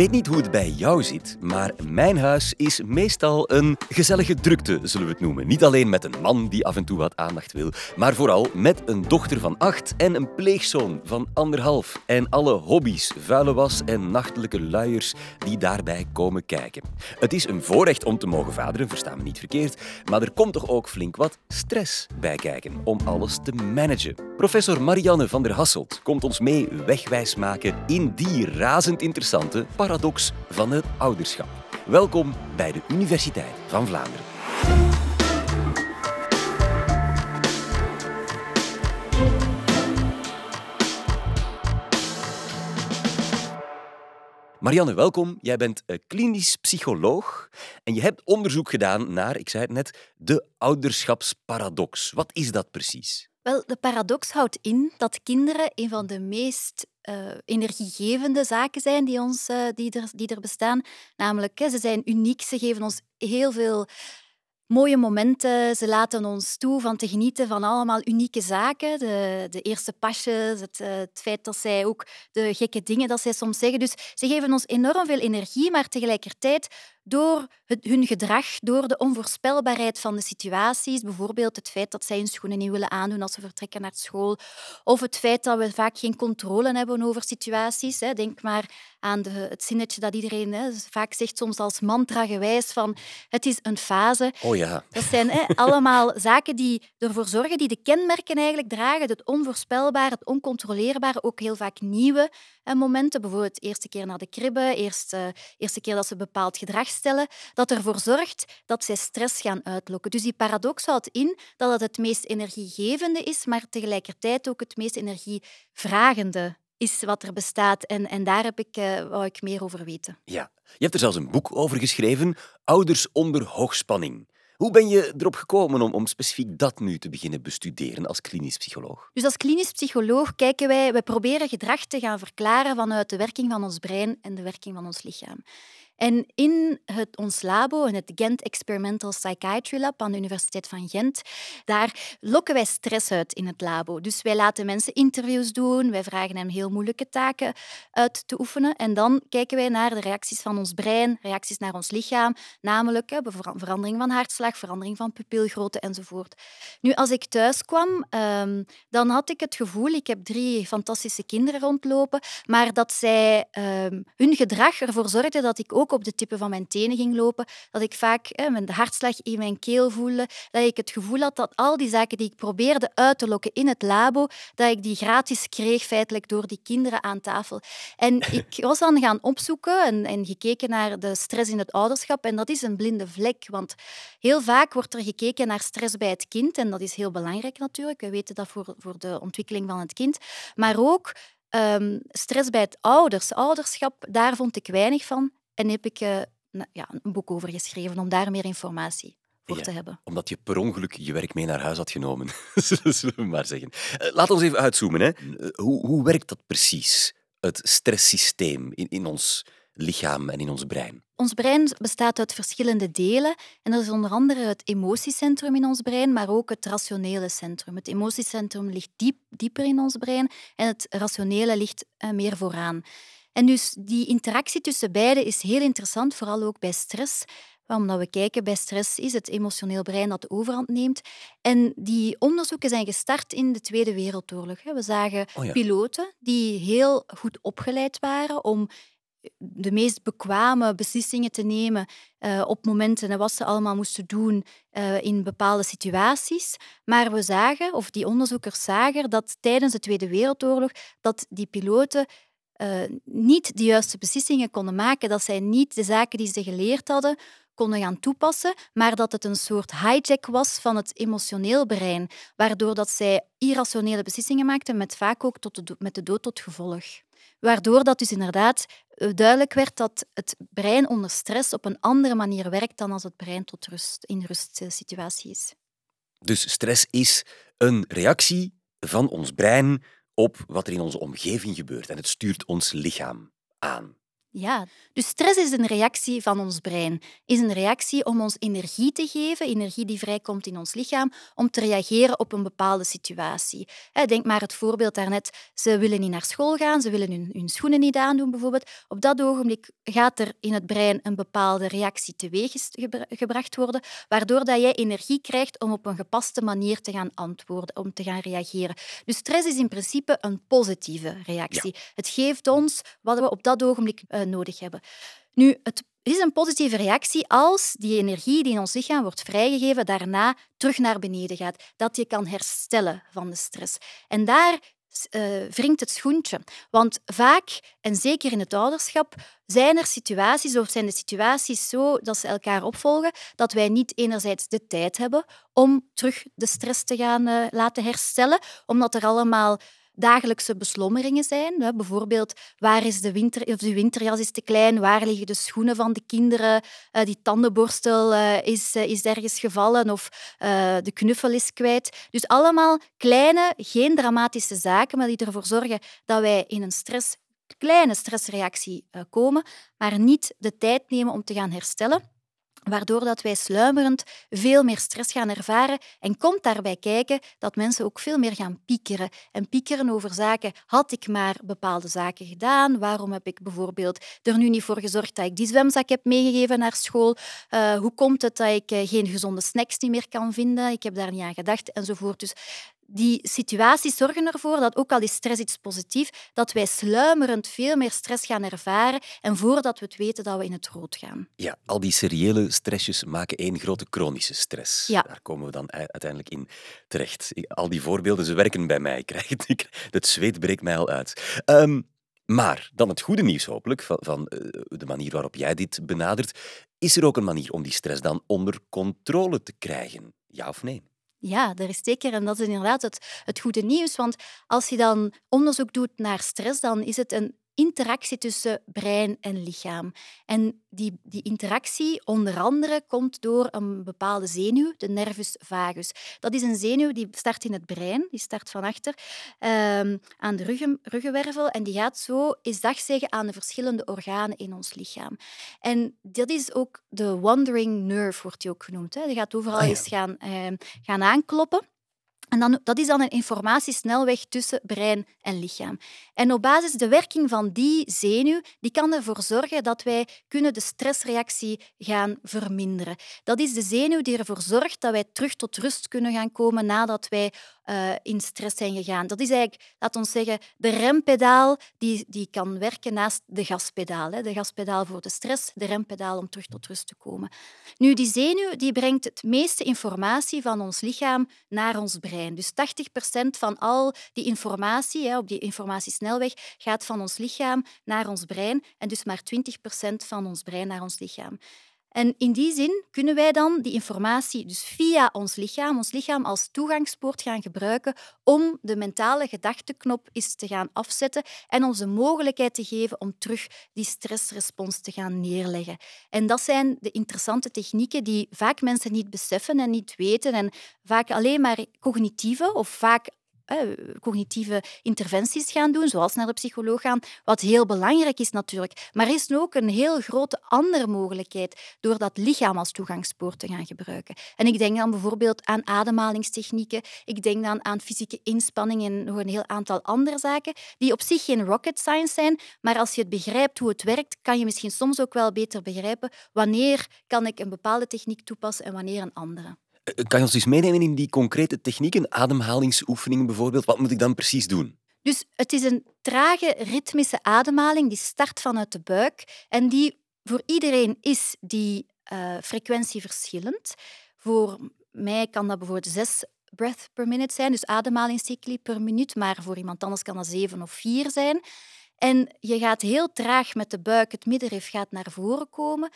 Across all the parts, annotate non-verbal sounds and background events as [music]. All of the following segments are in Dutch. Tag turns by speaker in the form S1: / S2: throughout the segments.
S1: weet niet hoe het bij jou zit, maar mijn huis is meestal een gezellige drukte, zullen we het noemen. Niet alleen met een man die af en toe wat aandacht wil, maar vooral met een dochter van acht en een pleegzoon van anderhalf. En alle hobby's, vuile was en nachtelijke luiers die daarbij komen kijken. Het is een voorrecht om te mogen vaderen, versta me niet verkeerd, maar er komt toch ook flink wat stress bij kijken om alles te managen. Professor Marianne van der Hasselt komt ons mee wegwijs maken in die razend interessante paradox van het ouderschap. Welkom bij de Universiteit van Vlaanderen. Marianne, welkom. Jij bent eh, klinisch psycholoog en je hebt onderzoek gedaan naar, ik zei het net, de ouderschapsparadox. Wat is dat precies?
S2: Wel, de paradox houdt in dat kinderen een van de meest energiegevende zaken zijn die, ons, uh, die, er, die er bestaan. Namelijk, ze zijn uniek, ze geven ons heel veel mooie momenten. Ze laten ons toe van te genieten van allemaal unieke zaken. De, de eerste pasjes, het, eh, het, feit dat zij ook de gekke dingen dat zij soms zeggen. Dus ze geven ons enorm veel energie, maar tegelijkertijd door het, hun gedrag, door de onvoorspelbaarheid van de situaties, bijvoorbeeld het feit dat zij hun schoenen niet willen aandoen als ze vertrekken naar school, of het feit dat we vaak geen controle hebben over situaties. Denk maar aan de, het zinnetje dat iedereen hè, vaak zegt, soms als mantra gewijs, van het is een fase.
S1: Oh ja.
S2: Dat zijn hè, allemaal [laughs] zaken die ervoor zorgen, die de kenmerken eigenlijk dragen, het onvoorspelbare, het oncontroleerbare, ook heel vaak nieuwe momenten, bijvoorbeeld de eerste keer naar de kribbe, eerste, eerste keer dat ze bepaald gedrag stellen, dat ervoor zorgt dat zij stress gaan uitlokken. Dus die paradox houdt in dat het het meest energiegevende is, maar tegelijkertijd ook het meest energievragende is wat er bestaat. En, en daar heb ik, uh, wou ik meer over weten.
S1: Ja, je hebt er zelfs een boek over geschreven, Ouders onder hoogspanning. Hoe ben je erop gekomen om, om specifiek dat nu te beginnen bestuderen als klinisch psycholoog?
S2: Dus als klinisch psycholoog kijken wij, we proberen gedrag te gaan verklaren vanuit de werking van ons brein en de werking van ons lichaam. En in het, ons labo, in het Gent Experimental Psychiatry Lab aan de Universiteit van Gent, daar lokken wij stress uit in het labo. Dus wij laten mensen interviews doen, wij vragen hen heel moeilijke taken uit te oefenen en dan kijken wij naar de reacties van ons brein, reacties naar ons lichaam, namelijk verandering van hartslag, verandering van pupilgrootte enzovoort. Nu, als ik thuis kwam, ehm, dan had ik het gevoel, ik heb drie fantastische kinderen rondlopen, maar dat zij ehm, hun gedrag ervoor zorgde dat ik ook op de tippen van mijn tenen ging lopen, dat ik vaak hè, mijn hartslag in mijn keel voelde, dat ik het gevoel had dat al die zaken die ik probeerde uit te lokken in het labo, dat ik die gratis kreeg feitelijk door die kinderen aan tafel. En [laughs] ik was dan gaan opzoeken en, en gekeken naar de stress in het ouderschap en dat is een blinde vlek, want heel vaak wordt er gekeken naar stress bij het kind en dat is heel belangrijk natuurlijk. We weten dat voor, voor de ontwikkeling van het kind, maar ook Um, stress bij het ouders, ouderschap, daar vond ik weinig van. En heb ik uh, ja, een boek over geschreven om daar meer informatie voor te hebben.
S1: Omdat je per ongeluk je werk mee naar huis had genomen, [laughs] zullen we maar zeggen. Uh, laat ons even uitzoomen. Hè. Uh, hoe, hoe werkt dat precies, het stresssysteem in, in ons lichaam en in ons brein?
S2: Ons brein bestaat uit verschillende delen. En dat is onder andere het emotiecentrum in ons brein, maar ook het rationele centrum. Het emotiecentrum ligt diep, dieper in ons brein en het rationele ligt meer vooraan. En dus die interactie tussen beiden is heel interessant, vooral ook bij stress. Omdat we kijken, bij stress is het emotioneel brein dat de overhand neemt. En die onderzoeken zijn gestart in de Tweede Wereldoorlog. We zagen oh piloten die heel goed opgeleid waren om de meest bekwame beslissingen te nemen uh, op momenten en wat ze allemaal moesten doen uh, in bepaalde situaties. Maar we zagen, of die onderzoekers zagen, dat tijdens de Tweede Wereldoorlog dat die piloten uh, niet de juiste beslissingen konden maken, dat zij niet de zaken die ze geleerd hadden konden gaan toepassen, maar dat het een soort hijack was van het emotioneel brein, waardoor dat zij irrationele beslissingen maakten met vaak ook tot de met de dood tot gevolg. Waardoor dat dus inderdaad eh, duidelijk werd dat het brein onder stress op een andere manier werkt dan als het brein tot rust, in rustsituatie is.
S1: Dus stress is een reactie van ons brein op wat er in onze omgeving gebeurt. En het stuurt ons lichaam aan.
S2: Ja, dus stress is een reactie van ons brein. Is een reactie om ons energie te geven, energie die vrijkomt in ons lichaam, om te reageren op een bepaalde situatie. Denk maar het voorbeeld daarnet. Ze willen niet naar school gaan, ze willen hun, hun schoenen niet aandoen bijvoorbeeld. Op dat ogenblik gaat er in het brein een bepaalde reactie teweeggebracht worden, waardoor dat jij energie krijgt om op een gepaste manier te gaan antwoorden, om te gaan reageren. Dus stress is in principe een positieve reactie. Het geeft ons wat we op dat ogenblik uh, nodig hebben. Nu, het is een positieve reactie als die energie die in ons lichaam wordt vrijgegeven daarna terug naar beneden gaat. Dat je kan herstellen van de stress. En daar uh, wringt het schoentje. Want vaak, en zeker in het ouderschap, zijn er situaties of zijn de situaties zo dat ze elkaar opvolgen dat wij niet enerzijds de tijd hebben om terug de stress te gaan uh, laten herstellen, omdat er allemaal dagelijkse beslommeringen zijn. Bijvoorbeeld, waar is de, winter, of de winterjas is te klein, waar liggen de schoenen van de kinderen, uh, die tandenborstel uh, is, uh, is ergens gevallen of de knuffel is kwijt. Dus allemaal kleine, geen dramatische zaken, maar die ervoor zorgen dat wij in een stress, kleine stressreactie komen, maar niet de tijd nemen om te gaan herstellen waardoor dat wij sluimerend veel meer stress gaan ervaren en komt daarbij kijken dat mensen ook veel meer gaan piekeren. En piekeren over zaken, had ik maar bepaalde zaken gedaan? Waarom heb ik bijvoorbeeld er nu niet voor gezorgd dat ik die zwemzak heb meegegeven naar school? Uh, hoe komt het dat ik uh, geen gezonde snacks niet meer kan vinden? Ik heb daar niet aan gedacht, enzovoort. Dus die situaties zorgen ervoor dat, ook al is stress iets positiefs, dat wij sluimerend veel meer stress gaan ervaren en voordat we het weten dat we in het rood gaan.
S1: Ja, al die seriële stressjes maken één grote chronische stress.
S2: Ja.
S1: Daar komen we dan uiteindelijk in terecht. Al die voorbeelden, ze werken bij mij. Het, zweet breekt mij al uit. Um, maar dan het goede nieuws hopelijk, van, van uh, de manier waarop jij dit benadert. Is er ook een manier om die stress dan onder controle te krijgen? Ja of nee?
S2: Ja, er is zeker. En dat is inderdaad het, het goede nieuws. Want als je dan onderzoek doet naar stress, dan is het een interactie tussen brein en lichaam. En die, die interactie onder andere komt door een bepaalde zenuw, de nervus vagus. Dat is een zenuw die start in het brein, die start van achter um, aan de ruggen, ruggenwervel en die gaat zo eens dag zeggen aan de verschillende organen in ons lichaam. En dat is ook de wandering nerve, wordt die ook genoemd. Hè. Die gaat overal ah, eens gaan, uh, gaan aankloppen. En dan, dat is dan een informatiesnelweg tussen brein en lichaam. En op basis de werking van die zenuw, die kan ervoor zorgen dat wij kunnen de stressreactie gaan verminderen. Dat is de zenuw die ervoor zorgt dat wij terug tot rust kunnen gaan komen nadat wij uh, in stress zijn gegaan. Dat is eigenlijk, laat ons zeggen, de rempedaal die, die kan werken naast de gaspedaal. Hè. De gaspedaal voor de stress, de rempedaal om terug tot rust te komen. Nu, die zenuw die brengt het meeste informatie van ons lichaam naar ons brein. Dus 80% van al die informatie hè, op die informatiesnelweg gaat van ons lichaam naar ons brein en dus maar 20% van ons brein naar ons lichaam. En in die zin kunnen wij dan die informatie dus via ons lichaam, ons lichaam als toegangspoort gaan gebruiken om de mentale gedachteknop eens te gaan afzetten en ons de mogelijkheid te geven om terug die stressrespons te gaan neerleggen. En dat zijn de interessante technieken die vaak mensen niet beseffen en niet weten en vaak alleen maar cognitieve of vaak cognitieve interventies gaan doen, zoals naar de psycholoog gaan, wat heel belangrijk is natuurlijk. Maar er is ook een heel grote andere mogelijkheid door dat lichaam als toegangspoort te gaan gebruiken. En ik denk dan bijvoorbeeld aan ademhalingstechnieken, ik denk dan aan fysieke inspanning en nog een heel aantal andere zaken, die op zich geen rocket science zijn, maar als je het begrijpt hoe het werkt, kan je misschien soms ook wel beter begrijpen wanneer kan ik een bepaalde techniek toepassen en wanneer een andere.
S1: Eh, kan je ons eens meenemen in die concrete technieken, ademhalingsoefeningen bijvoorbeeld? Wat moet ik dan precies doen?
S2: Dus het is een trage, ritmische ademhaling die start vanuit de buik en die voor iedereen is die uh, frequentie verschillend. Voor mij kan dat bijvoorbeeld zes breath per minute zijn, dus ademhalingscycli per minuut, maar voor iemand anders kan dat zeven of vier zijn. En je gaat heel traag met de buik, het middenrif gaat naar voren komen,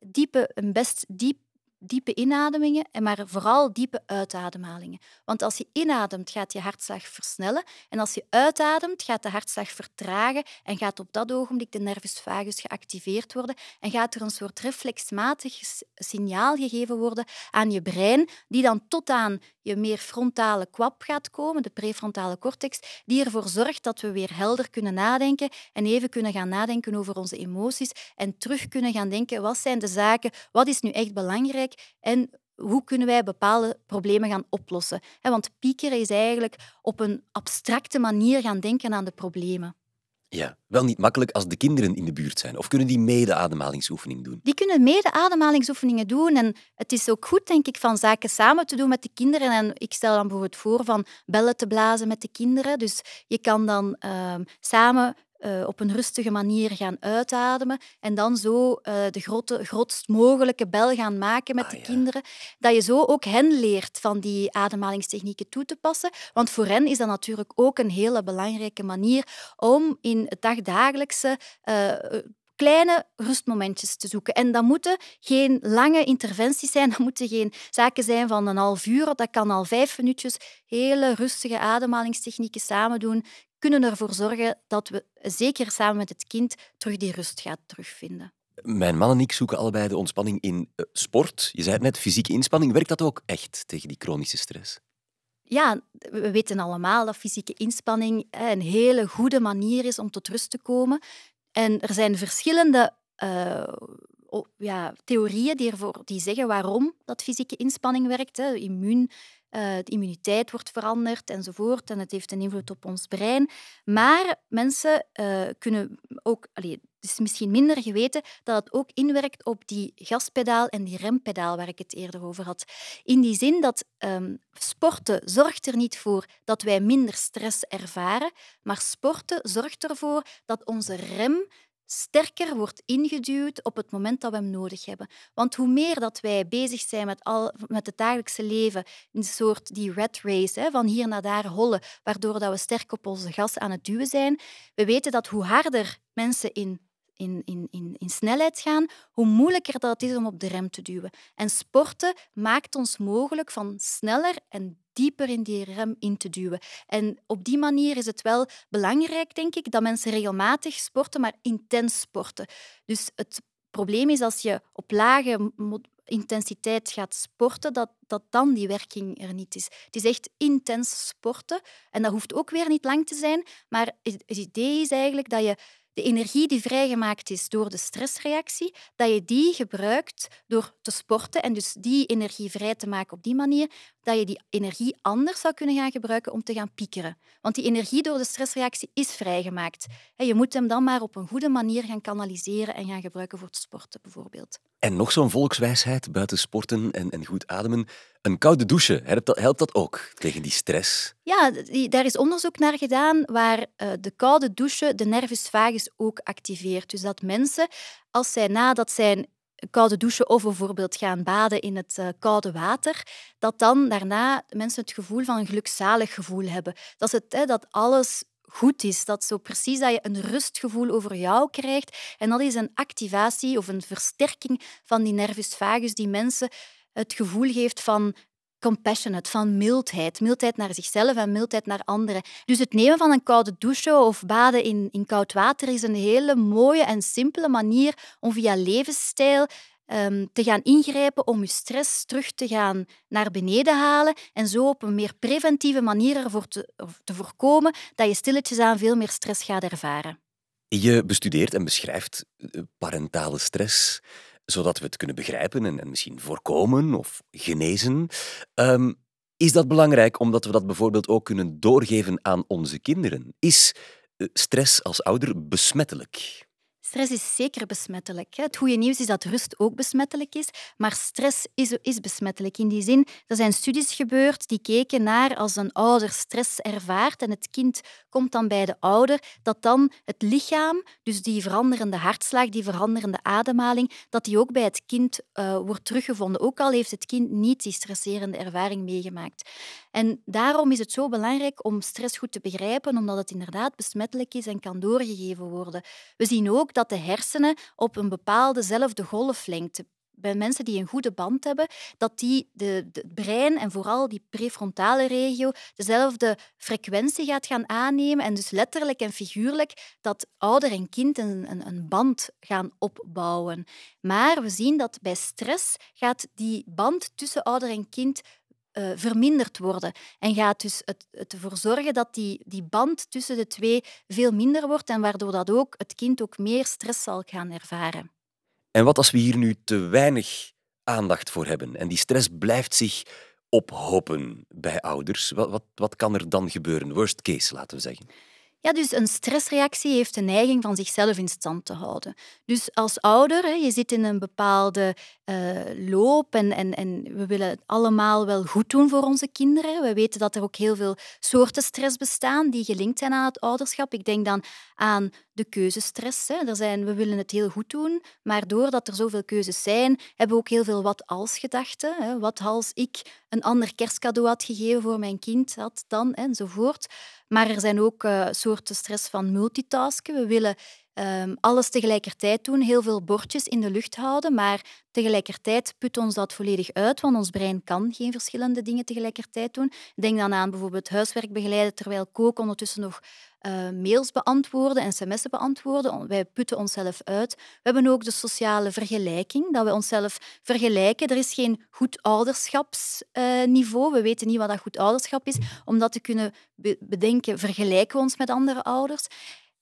S2: diepe, een best diep diepe inademingen, en maar vooral diepe uitademhalingen. Want als je inademt, gaat je hartslag versnellen. En als je uitademt, gaat de hartslag vertragen en gaat op dat ogenblik de nervus vagus geactiveerd worden en gaat er een soort reflexmatig signaal gegeven worden aan je brein, die dan tot aan je meer frontale kwap gaat komen, de prefrontale cortex, die ervoor zorgt dat we weer helder kunnen nadenken en even kunnen gaan nadenken over onze emoties en terug kunnen gaan denken wat zijn de zaken, wat is nu echt belangrijk en hoe kunnen wij bepaalde problemen gaan oplossen. Want piekeren is eigenlijk op een abstracte manier gaan denken aan de problemen.
S1: Ja, wel niet makkelijk als de kinderen in de buurt zijn. Of kunnen die mede-ademhalingsoefening doen?
S2: Die kunnen mede-ademhalingsoefeningen doen. En het is ook goed, denk ik, van zaken samen te doen met de kinderen. En ik stel dan bijvoorbeeld voor van bellen te blazen met de kinderen. Dus je kan dan uh, samen uh, op een rustige manier gaan uitademen en dan zo uh, de grote, grootst mogelijke bel gaan maken met ah, de kinderen. Dat je zo ook hen leert van die ademhalingstechnieken toe te passen. Want voor hen is dat natuurlijk ook een hele belangrijke manier om in het dagdagelijkse uh, kleine rustmomentjes te zoeken. En dat moeten geen lange interventies zijn, [laughs] dat moeten geen zaken zijn van een half uur, dat kan al vijf minuutjes hele rustige ademhalingstechnieken samen doen, kunnen ervoor zorgen dat we, zeker samen met het kind, terug die rust gaat terugvinden.
S1: Mijn man en ik zoeken allebei de ontspanning in eh, sport. Je zei het net, fysieke inspanning. Werkt dat ook echt tegen die chronische stress?
S2: Ja, we weten allemaal dat fysieke inspanning een hele goede manier is om tot rust te komen. En er zijn verschillende uh, ja, theorieën die, ervoor, die zeggen waarom dat fysieke inspanning werkt. Hè. Immuun, uh, de immuniteit wordt veranderd enzovoort. En het heeft een invloed op ons brein. Maar mensen uh, kunnen ook... Allee, het is misschien minder geweten dat het ook inwerkt op die gaspedaal en die rempedaal waar ik het eerder over had. In die zin dat um, sporten zorgt er niet voor dat wij minder stress ervaren, maar sporten zorgt ervoor dat onze rem sterker wordt ingeduwd op het moment dat we hem nodig hebben. Want hoe meer dat wij bezig zijn met, al, met het dagelijkse leven, een soort die rat race, hè, van hier naar daar hollen, waardoor dat we sterk op onze gas aan het duwen zijn, we weten dat hoe harder mensen in in, in, in, in snelheid gaan, hoe moeilijker dat is om op de rem te duwen. En sporten maakt ons mogelijk van sneller en dieper in die rem in te duwen. En op die manier is het wel belangrijk, denk ik, dat mensen regelmatig sporten, maar intens sporten. Dus het probleem is als je op lage intensiteit gaat sporten, dat, dat dan die werking er niet is. Het is echt intens sporten. En dat hoeft ook weer niet lang te zijn, maar het idee is eigenlijk dat je de energie die vrijgemaakt is door de stressreactie, dat je die gebruikt door te sporten en dus die energie vrij te maken op die manier, dat je die energie anders zou kunnen gaan gebruiken om te gaan piekeren. Want die energie door de stressreactie is vrijgemaakt. Je moet hem dan maar op een goede manier gaan kanaliseren en gaan gebruiken voor het sporten bijvoorbeeld.
S1: En nog zo'n volkswijsheid buiten sporten en, en goed ademen. Een koude douche, helpt dat, ook tegen die stress?
S2: Ja, daar is onderzoek naar gedaan waar uh, de koude douche de nervus vagus ook activeert. Dus dat mensen, als zij nadat zij koude douchen of bijvoorbeeld gaan baden in het uh, koude water, dat dan daarna mensen het gevoel van een gelukzalig gevoel hebben. Dat, is het, hè, dat alles goed is. Dat zo precies dat je een rustgevoel over jou krijgt. En dat is een activatie of een versterking van die nervus vagus die mensen het gevoel geeft van compassionate, van mildheid. Mildheid naar zichzelf en mildheid naar anderen. Dus het nemen van een koude douche of baden in, in koud water is een hele mooie en simpele manier om via levensstijl Ehm, te gaan ingrijpen om je stress terug te gaan naar beneden halen en zo op een meer preventieve manier ervoor te, te voorkomen dat je stilletjes aan veel meer stress gaat ervaren.
S1: Je bestudeert en beschrijft eh, parentale stress, zodat we het kunnen begrijpen en, en misschien voorkomen of genezen. Um, is dat belangrijk omdat we dat bijvoorbeeld ook kunnen doorgeven aan onze kinderen? Is eh, stress als ouder besmettelijk?
S2: Stress is zeker besmettelijk. Het goede nieuws is dat rust ook besmettelijk is, maar stress is, is besmettelijk. In die zin, er zijn studies gebeurd die keken naar als een ouder stress ervaart en het kind komt dan bij de ouder, dat dan het lichaam, dus die veranderende hartslag, die veranderende ademhaling, dat die ook bij het kind uh, wordt teruggevonden. Ook al heeft het kind niet die stresserende ervaring meegemaakt. En daarom is het zo belangrijk om stress goed te begrijpen, omdat het inderdaad besmettelijk is en kan doorgegeven worden. We zien ook dat de hersenen op een bepaaldezelfde golflengte bij mensen die een goede band hebben, dat die de, de brein en vooral die prefrontale regio dezelfde frequentie gaat gaan aannemen en dus letterlijk en figuurlijk dat ouder en kind een, een, een band gaan opbouwen. Maar we zien dat bij stress gaat die band tussen ouder en kind uh, verminderd worden. En gaat dus het, het ervoor zorgen dat die, die band tussen de twee veel minder wordt en waardoor dat ook het kind ook meer stress zal gaan ervaren.
S1: En wat als we hier nu te weinig aandacht voor hebben en die stress blijft zich ophopen bij ouders? Wat, wat, wat kan er dan gebeuren? Worst case, laten we zeggen.
S2: Ja, dus een stressreactie heeft de neiging van zichzelf in stand te houden. Dus als ouder, je zit in een bepaalde uh, en, en, we willen het allemaal wel goed doen voor onze kinderen. We weten dat er ook heel veel soorten stress bestaan die gelinkt zijn aan het ouderschap. Ik denk dan aan de keuzestress. Hè. Er zijn, we willen het heel goed doen, maar doordat er zoveel keuzes zijn, hebben we ook heel veel wat-als gedachten. Wat als ik een ander kerstcadeau had gegeven voor mijn kind, had dan, enzovoort. Maar er zijn ook uh, soorten stress van multitasken. We willen um, alles tegelijkertijd doen, heel veel bordjes in de lucht houden, maar tegelijkertijd put ons dat volledig uit, want ons brein kan geen verschillende dingen tegelijkertijd doen. Denk dan aan bijvoorbeeld huiswerk begeleiden terwijl kook ondertussen nog uh, mails beantwoorden en sms'en beantwoorden. Wij putten onszelf uit. We hebben ook de sociale vergelijking, dat we onszelf vergelijken. Er is geen goed ouderschapsniveau. we weten niet wat dat goed ouderschap is. Om dat te kunnen bedenken, vergelijken we ons met andere ouders.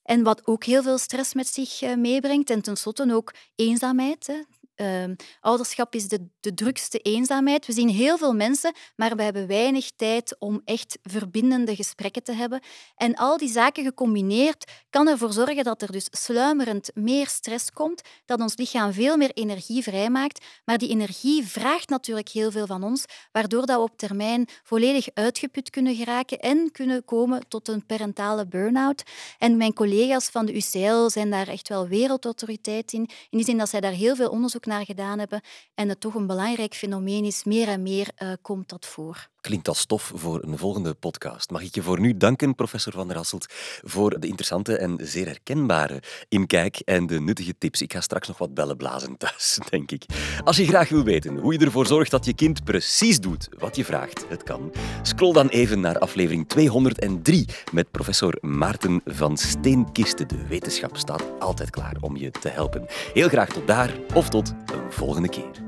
S2: En wat ook heel veel stress met zich eh, meebrengt. En tenslotte ook eenzaamheid. Uh, ouderschap is de, de drukste eenzaamheid. We zien heel veel mensen, maar we hebben weinig tijd om echt verbindende gesprekken te hebben. En al die zaken gecombineerd kan ervoor zorgen dat er dus sluimerend meer stress komt, dat ons lichaam veel meer energie vrijmaakt. Maar die energie vraagt natuurlijk heel veel van ons, waardoor dat we op termijn volledig uitgeput kunnen geraken en kunnen komen tot een parentale burn-out. En mijn collega's van de UCL zijn daar echt wel wereldautoriteit in, in die zin dat zij daar heel veel onderzoek naar gedaan hebben en het toch een belangrijk fenomeen is. Meer en meer uh, komt dat voor.
S1: Klinkt als stof voor een volgende podcast. Mag ik je voor nu danken, professor Van der Hasselt, voor de interessante en zeer herkenbare inkijk en de nuttige tips. Ik ga straks nog wat bellen blazen thuis, [laughs] denk ik. Als je graag wil weten hoe je ervoor zorgt dat je kind precies doet wat je vraagt, het kan, scroll dan even naar aflevering 203 met professor Maarten van Steenkisten. De wetenschap staat altijd klaar om je te helpen. Heel graag tot daar of tot een volgende keer.